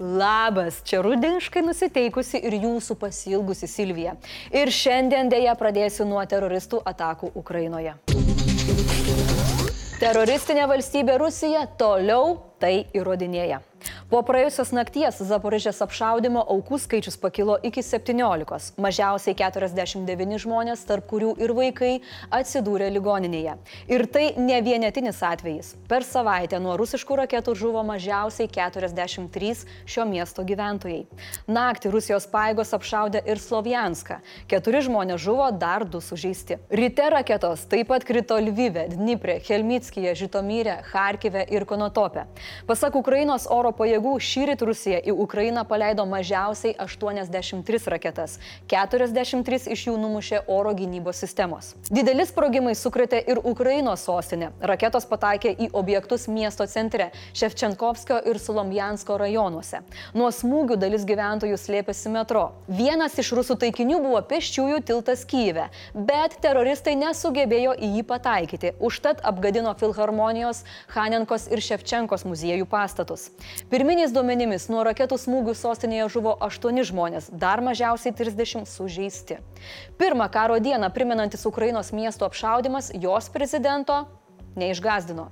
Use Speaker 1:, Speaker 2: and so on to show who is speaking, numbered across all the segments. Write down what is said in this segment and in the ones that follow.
Speaker 1: Labas, čia rudeniškai nusiteikusi ir jūsų pasilgusi Silvija. Ir šiandien dėja pradėsiu nuo teroristų atakų Ukrainoje. Teroristinė valstybė Rusija toliau tai įrodinėja. Po praėjusios nakties Zaporižės apšaudimo aukų skaičius pakilo iki 17. Mažiausiai 49 žmonės, tarp kurių ir vaikai, atsidūrė ligoninėje. Ir tai ne vienetinis atvejis. Per savaitę nuo rusiškų raketų žuvo mažiausiai 43 šio miesto gyventojai. Naktį Rusijos paėgos apšaudė ir Slovianską. Keturi žmonės žuvo, dar du sužeisti. Ryte raketos taip pat krito Lvive, Dniprė, Helmitskije, Žitomyrė, Harkive ir Konotopė. Pasak Ukrainos oro pajėgų, šįryt Rusija į Ukrainą paleido mažiausiai 83 raketas, 43 iš jų numušė oro gynybos sistemos. Dideli sprogimai sukretė ir Ukrainos sostinę. Raketos pataikė į objektus miesto centre - Ševčenkovskio ir Solomjansko rajonuose. Nuo smūgių dalis gyventojų slėpėsi metro. Vienas iš rusų taikinių buvo pėsčiųjų tiltas Kyive, bet teroristai nesugebėjo į jį pataikyti. Užtat apgadino Filharmonijos, Hanenkos ir Ševčenkos muziejų pastatus. Pirminiais duomenimis nuo raketų smūgių sostinėje žuvo 8 žmonės, dar mažiausiai 30 sužeisti. Pirmą karo dieną primenantis Ukrainos miesto apšaudimas jos prezidento neišgazdino.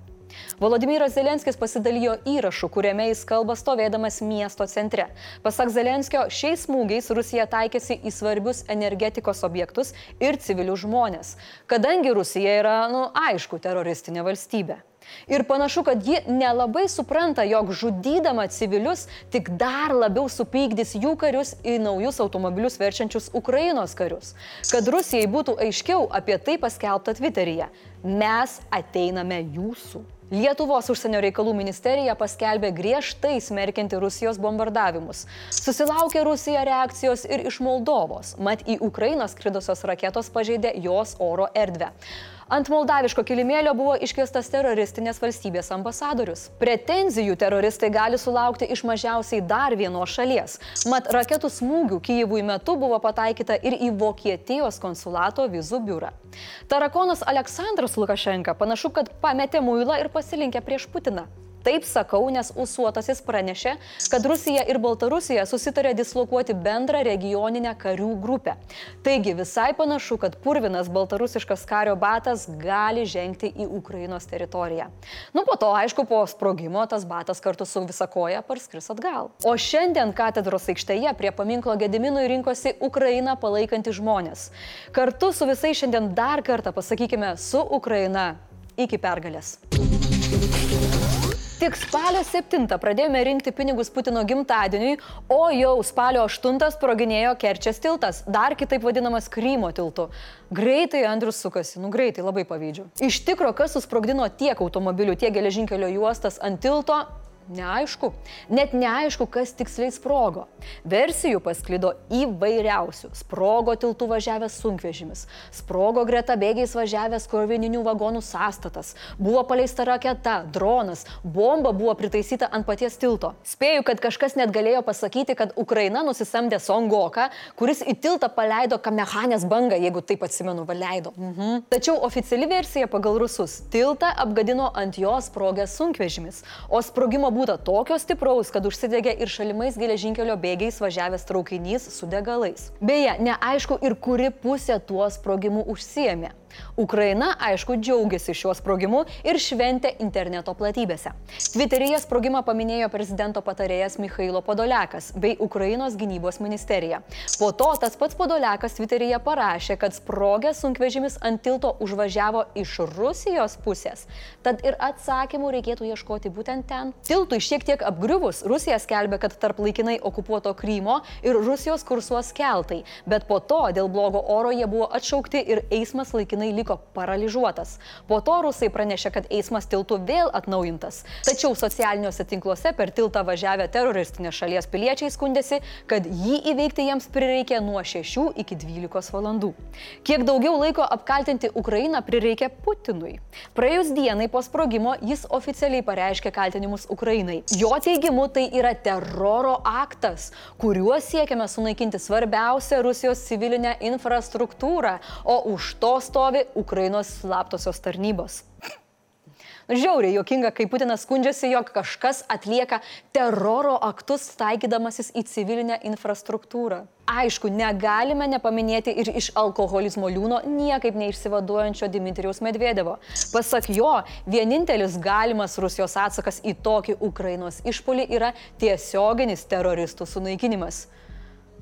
Speaker 1: Volodymyras Zelenskis pasidalijo įrašu, kuriame jis kalba stovėdamas miesto centre. Pasak Zelenskio, šiais smūgiais Rusija taikėsi į svarbius energetikos objektus ir civilius žmonės, kadangi Rusija yra, nu, aišku, teroristinė valstybė. Ir panašu, kad ji nelabai supranta, jog žudydama civilius tik dar labiau supykdys jų karius į naujus automobilius verčiančius Ukrainos karius. Kad Rusijai būtų aiškiau apie tai paskelbta Twitteryje. Mes ateiname jūsų. Lietuvos užsienio reikalų ministerija paskelbė griežtai smerkianti Rusijos bombardavimus. Susilaukė Rusija reakcijos ir iš Moldovos, mat į Ukrainą skridusios raketos pažeidė jos oro erdvę. Ant moldaviško kilimėlio buvo iškviestas teroristinės valstybės ambasadorius. Pretenzijų teroristai gali sulaukti iš mažiausiai dar vienos šalies. Mat raketų smūgių Kyivui metu buvo pataikyta ir į Vokietijos konsulato vizų biurą. Tarakonas Aleksandras Lukašenka panašu, kad pametė muilą ir pasilinkė prieš Putiną. Taip sakau, nes Usuotasis pranešė, kad Rusija ir Baltarusija susitarė dislokuoti bendrą regioninę karių grupę. Taigi visai panašu, kad purvinas baltarusiškas kario batas gali žengti į Ukrainos teritoriją. Nu po to, aišku, po sprogimo tas batas kartu su visakoja parskris atgal. O šiandien katedros aikštėje prie paminklo Gediminui rinkosi Ukrainą palaikantys žmonės. Kartu su visais šiandien dar kartą pasakykime su Ukraina iki pergalės. Tik spalio 7 pradėjome rinkti pinigus Putino gimtadieniui, o jau spalio 8 sproginėjo Kerčės tiltas, dar kitaip vadinamas Krymo tiltu. Greitai Andrius sukasi, nu greitai, labai pavydžiu. Iš tikro, kas susprogdino tiek automobilių, tiek geležinkelio juostas ant tilto, Neaišku, net neaišku, kas tiksliai sprogo. Versijų pasklido įvairiausių. Sprogo tiltų važiavęs sunkvežimis, sprogo greta bėgiais važiavęs krovininių vagonų sąstatas, buvo paleista raketa, dronas, bomba buvo pritaisyta ant paties tilto. Spėju, kad kažkas net galėjo pasakyti, kad Ukraina nusisamdė Songoką, kuris į tiltą paleido kamechanės bangą, jeigu taip atsimenu, valeido. Mhm. Tačiau oficiali versija pagal rusus - tiltą apgadino ant jo sprogęs sunkvežimis, o sprogimo būta tokio stipraus, kad užsidegė ir šalimais geležinkelio bėgiais važiavęs traukinys su degalais. Beje, neaišku ir kuri pusė tuo sprogimu užsiemė. Ukraina, aišku, džiaugiasi šiuo sprogimu ir šventė interneto platybėse. Twitteryje sprogimą paminėjo prezidento patarėjas Mikhailo Podoliakas bei Ukrainos gynybos ministerija. Po to tas pats Podoliakas Twitteryje parašė, kad sprogęs sunkvežimis ant tilto užvažiavo iš Rusijos pusės. Tad ir atsakymų reikėtų ieškoti būtent ten. Tiltui šiek tiek apgriuvus, Rusija skelbė, kad tarp laikinai okupuoto Krymo ir Rusijos kursuos keltai, bet po to dėl blogo oro jie buvo atšaukti ir eismas laikinai liko paralyžiuotas. Po to rusai pranešė, kad eismas tiltų vėl atnaujintas. Tačiau socialiniuose tinkluose per tiltą važiavę teroristinės šalies piliečiai skundėsi, kad jį įveikti jiems prireikė nuo 6 iki 12 valandų. Kiek daugiau laiko apkaltinti Ukrainą prireikė Putinui. Praėjus dienai po sprogimo jis oficialiai pareiškė kaltinimus Ukrainai. Jo teigimu tai yra teroro aktas, kuriuo siekiame sunaikinti svarbiausią Rusijos civilinę infrastruktūrą, o už to stovi Ukrainos slaptosios tarnybos. Žiauriai jokinga, kai Putinas skundžiasi, jog kažkas atlieka teroro aktus taikydamasis į civilinę infrastruktūrą. Aišku, negalime nepaminėti ir iš alkoholizmo liūno niekaip neišsivaduojančio Dimitrijaus Medvedevo. Pasak jo, vienintelis galimas Rusijos atsakas į tokį Ukrainos išpolį yra tiesioginis teroristų sunaikinimas.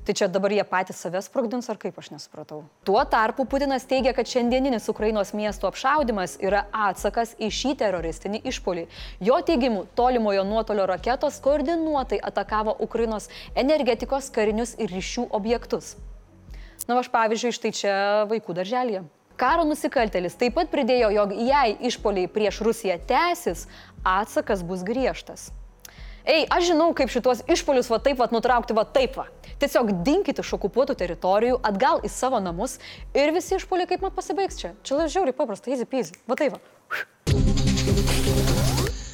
Speaker 1: Tai čia dabar jie patys savęs sprogdins ar kaip aš nesupratau. Tuo tarpu Putinas teigia, kad šiandieninis Ukrainos miestų apšaudimas yra atsakas į šį teroristinį išpolį. Jo teigimu, tolimojo nuotolio raketos koordinuotai atakavo Ukrainos energetikos, karinius ir ryšių objektus. Na, aš pavyzdžiui, štai čia vaikų darželėje. Karo nusikaltelis taip pat pridėjo, jog jei išpoliai prieš Rusiją tęsis, atsakas bus griežtas. Ei, aš žinau, kaip šituos išpolius va taip va nutraukti va taip va. Tiesiog dinkite iš okupuotų teritorijų atgal į savo namus ir visi išpoliai kaip mat pasibaigs čia. Čia žiauriai paprasta, easy peasy. Va taip va.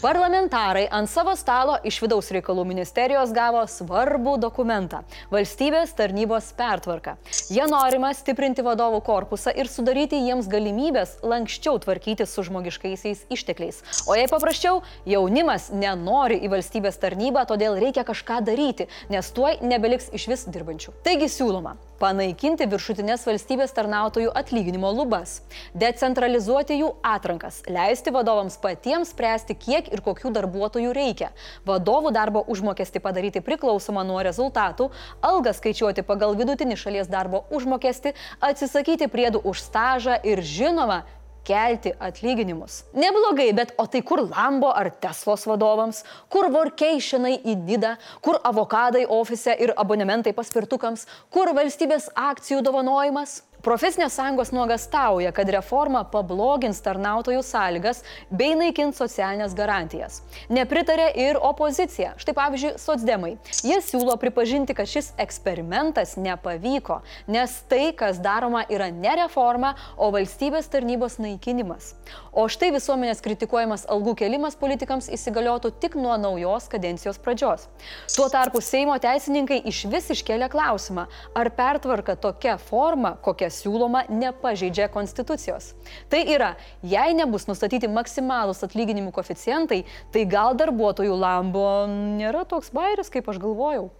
Speaker 1: Parlamentarai ant savo stalo iš vidaus reikalų ministerijos gavo svarbų dokumentą - valstybės tarnybos pertvarką. Jie norima stiprinti vadovų korpusą ir sudaryti jiems galimybės lankščiau tvarkyti su žmogiškaisiais ištekliais. O jei paprasčiau, jaunimas nenori į valstybės tarnybą, todėl reikia kažką daryti, nes tuoj nebeliks iš vis dirbančių. Taigi siūloma panaikinti viršutinės valstybės tarnautojų atlyginimo lubas, decentralizuoti jų atrankas, leisti vadovams patiems spręsti, kiek ir kokių darbuotojų reikia, vadovų darbo užmokestį padaryti priklausomą nuo rezultatų, algą skaičiuoti pagal vidutinį šalies darbo užmokestį, atsisakyti priedų už stažą ir žinoma, kelti atlyginimus. Neblogai, bet o tai kur Lambo ar Teslos vadovams, kur workationai į Nidą, kur avokadai ofise ir abonementai paspirtukams, kur valstybės akcijų dovanojimas? Profesinės sąjungos nuogastauja, kad reforma pablogins tarnautojų sąlygas bei naikins socialinės garantijas. Nepritarė ir opozicija. Štai pavyzdžiui, socdemai. Jie siūlo pripažinti, kad šis eksperimentas nepavyko, nes tai, kas daroma, yra ne reforma, o valstybės tarnybos naikinimas. O štai visuomenės kritikuojamas algų kelimas politikams įsigaliotų tik nuo naujos kadencijos pradžios. Tuo tarpu Seimo teisininkai iš vis iškelia klausimą, ar pertvarka tokia forma, kokia siūloma, nepažeidžia konstitucijos. Tai yra, jei nebus nustatyti maksimalūs atlyginimų koficijantai, tai gal darbuotojų lambo nėra toks bairis, kaip aš galvojau.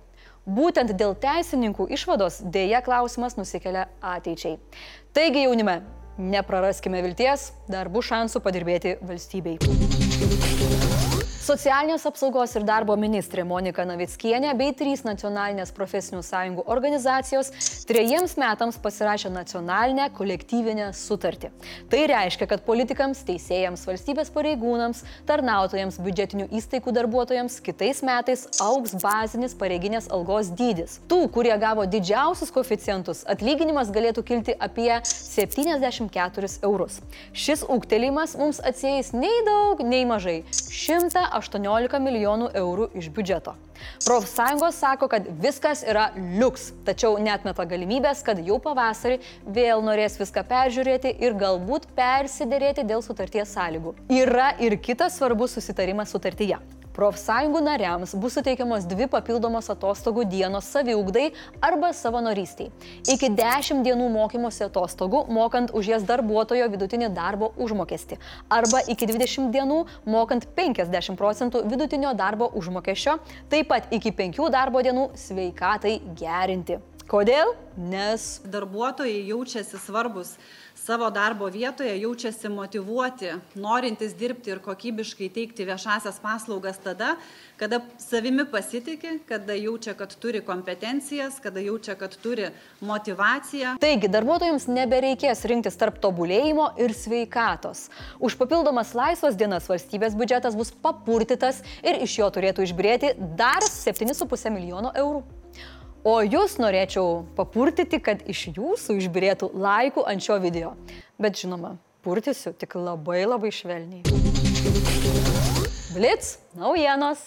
Speaker 1: Būtent dėl teisininkų išvados dėja klausimas nusikelia ateičiai. Taigi jaunime, nepraraskime vilties, dar bus šansų padirbėti valstybei. Socialinės apsaugos ir darbo ministrė Monika Navickienė bei trys nacionalinės profesinių sąjungų organizacijos trejiems metams pasirašė nacionalinę kolektyvinę sutartį. Tai reiškia, kad politikams, teisėjams, valstybės pareigūnams, tarnautojams, biudžetinių įstaigų darbuotojams kitais metais auks bazinis pareiginės algos dydis. Tų, kurie gavo didžiausius koficijantus, atlyginimas galėtų kilti apie 74 eurus. Šis ūgtelimas mums atsieis nei daug, nei mažai - 100 18 milijonų eurų iš biudžeto. Profsąjungos sako, kad viskas yra liuks, tačiau netmeta galimybės, kad jau pavasarį vėl norės viską peržiūrėti ir galbūt persidėrėti dėl sutarties sąlygų. Yra ir kitas svarbus susitarimas sutartyje. Profsąjungų nariams bus suteikiamos dvi papildomos atostogų dienos saviugdai arba savanorystiai. Iki 10 dienų mokymosi atostogų, mokant už jas darbuotojo vidutinį darbo užmokestį. Arba iki 20 dienų, mokant 50 procentų vidutinio darbo užmokesčio. Taip pat iki 5 darbo dienų sveikatai gerinti. Kodėl? Nes
Speaker 2: darbuotojai jaučiasi svarbus savo darbo vietoje jaučiasi motivuoti, norintys dirbti ir kokybiškai teikti viešasias paslaugas tada, kada savimi pasitikė, kada jaučia, kad turi kompetencijas, kada jaučia, kad turi motivaciją.
Speaker 1: Taigi, darbuotojams nebereikės rinktis tarp tobulėjimo ir sveikatos. Už papildomas laisvas dienas valstybės biudžetas bus papurtytas ir iš jo turėtų išbrėti dar 7,5 milijono eurų. O jūs norėčiau papurtyti, kad iš jūsų išbirėtų laikų ant šio video. Bet žinoma, purtysiu tik labai labai švelniai. Blitz, naujienos.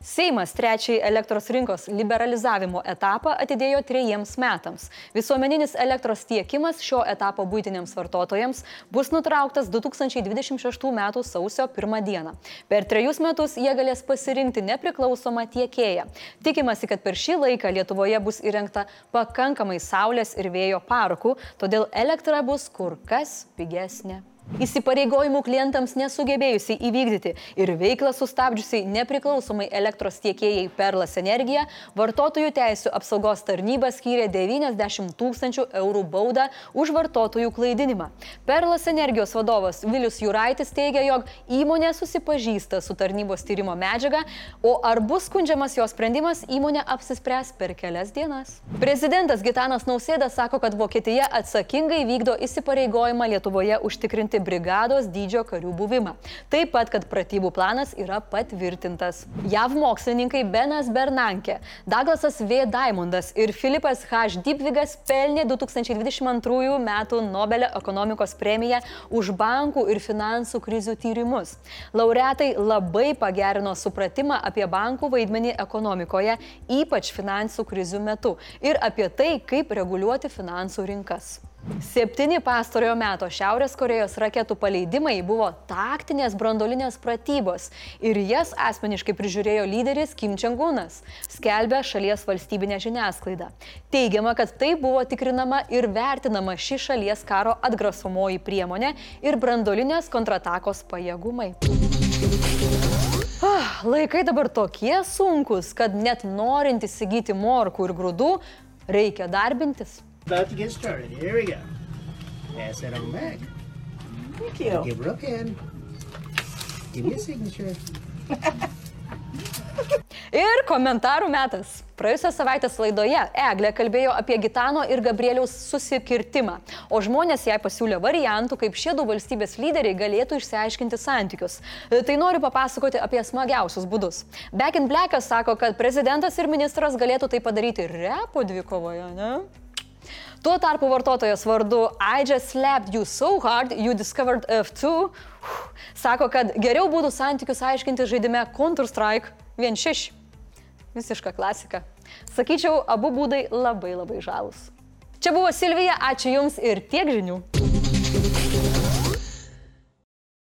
Speaker 1: Seimas trečiai elektros rinkos liberalizavimo etapą atidėjo trejiems metams. Visuomeninis elektros tiekimas šio etapo būtiniams vartotojams bus nutrauktas 2026 m. sausio 1 d. Per trejus metus jie galės pasirinkti nepriklausomą tiekėją. Tikimasi, kad per šį laiką Lietuvoje bus įrengta pakankamai saulės ir vėjo parkų, todėl elektra bus kur kas pigesnė. Įsipareigojimų klientams nesugebėjusiai įvykdyti ir veiklą sustabdžiusiai nepriklausomai elektros tiekėjai Perlas Energija, vartotojų teisų apsaugos tarnyba skyrė 90 tūkstančių eurų baudą už vartotojų klaidinimą. Perlas Energijos vadovas Vilius Juraitis teigia, jog įmonė susipažįsta su tarnybos tyrimo medžiaga, o ar bus skundžiamas jos sprendimas, įmonė apsispręs per kelias dienas. Prezidentas Gitanas Nausėda sako, kad Vokietija atsakingai vykdo įsipareigojimą Lietuvoje užtikrinti brigados dydžio karių buvimą. Taip pat, kad pratybų planas yra patvirtintas. JAV mokslininkai Benas Bernankė, Douglasas V. Diamondas ir Filipas H. Dipvigas pelnė 2022 m. Nobelio ekonomikos premiją už bankų ir finansų krizių tyrimus. Laureatai labai pagerino supratimą apie bankų vaidmenį ekonomikoje, ypač finansų krizių metu ir apie tai, kaip reguliuoti finansų rinkas. Septyni pastarojo meto Šiaurės Korejos raketų paleidimai buvo taktinės brandolinės pratybos ir jas asmeniškai prižiūrėjo lyderis Kim Čengunas, skelbė šalies valstybinė žiniasklaida. Teigiama, kad tai buvo tikrinama ir vertinama ši šalies karo atgrasomoji priemonė ir brandolinės kontratakos pajėgumai. Ah, laikai dabar tokie sunkus, kad net norint įsigyti morkų ir grūdų, reikia darbintis.
Speaker 3: About to get started. Here we go. Pass that on back.
Speaker 4: Thank you.
Speaker 3: Give her a pen. Give me a signature.
Speaker 1: Ir komentarų metas. Praėjusią savaitę laidoje Eglė kalbėjo apie Gitano ir Gabrieliaus susikirtimą, o žmonės jai pasiūlė variantų, kaip šie du valstybės lyderiai galėtų išsiaiškinti santykius. Tai noriu papasakoti apie smagiausius būdus. Back in Blackas sako, kad prezidentas ir ministras galėtų tai padaryti repo dvikovoje, ne? Tuo tarpu vartotojas vardu I just slapped you so hard, you discovered F2 sako, kad geriau būtų santykius aiškinti žaidime Counter-Strike 1.6. Visiška klasika. Sakyčiau, abu būdai labai labai žalus. Čia buvo Silvija, ačiū Jums ir tiek žinių.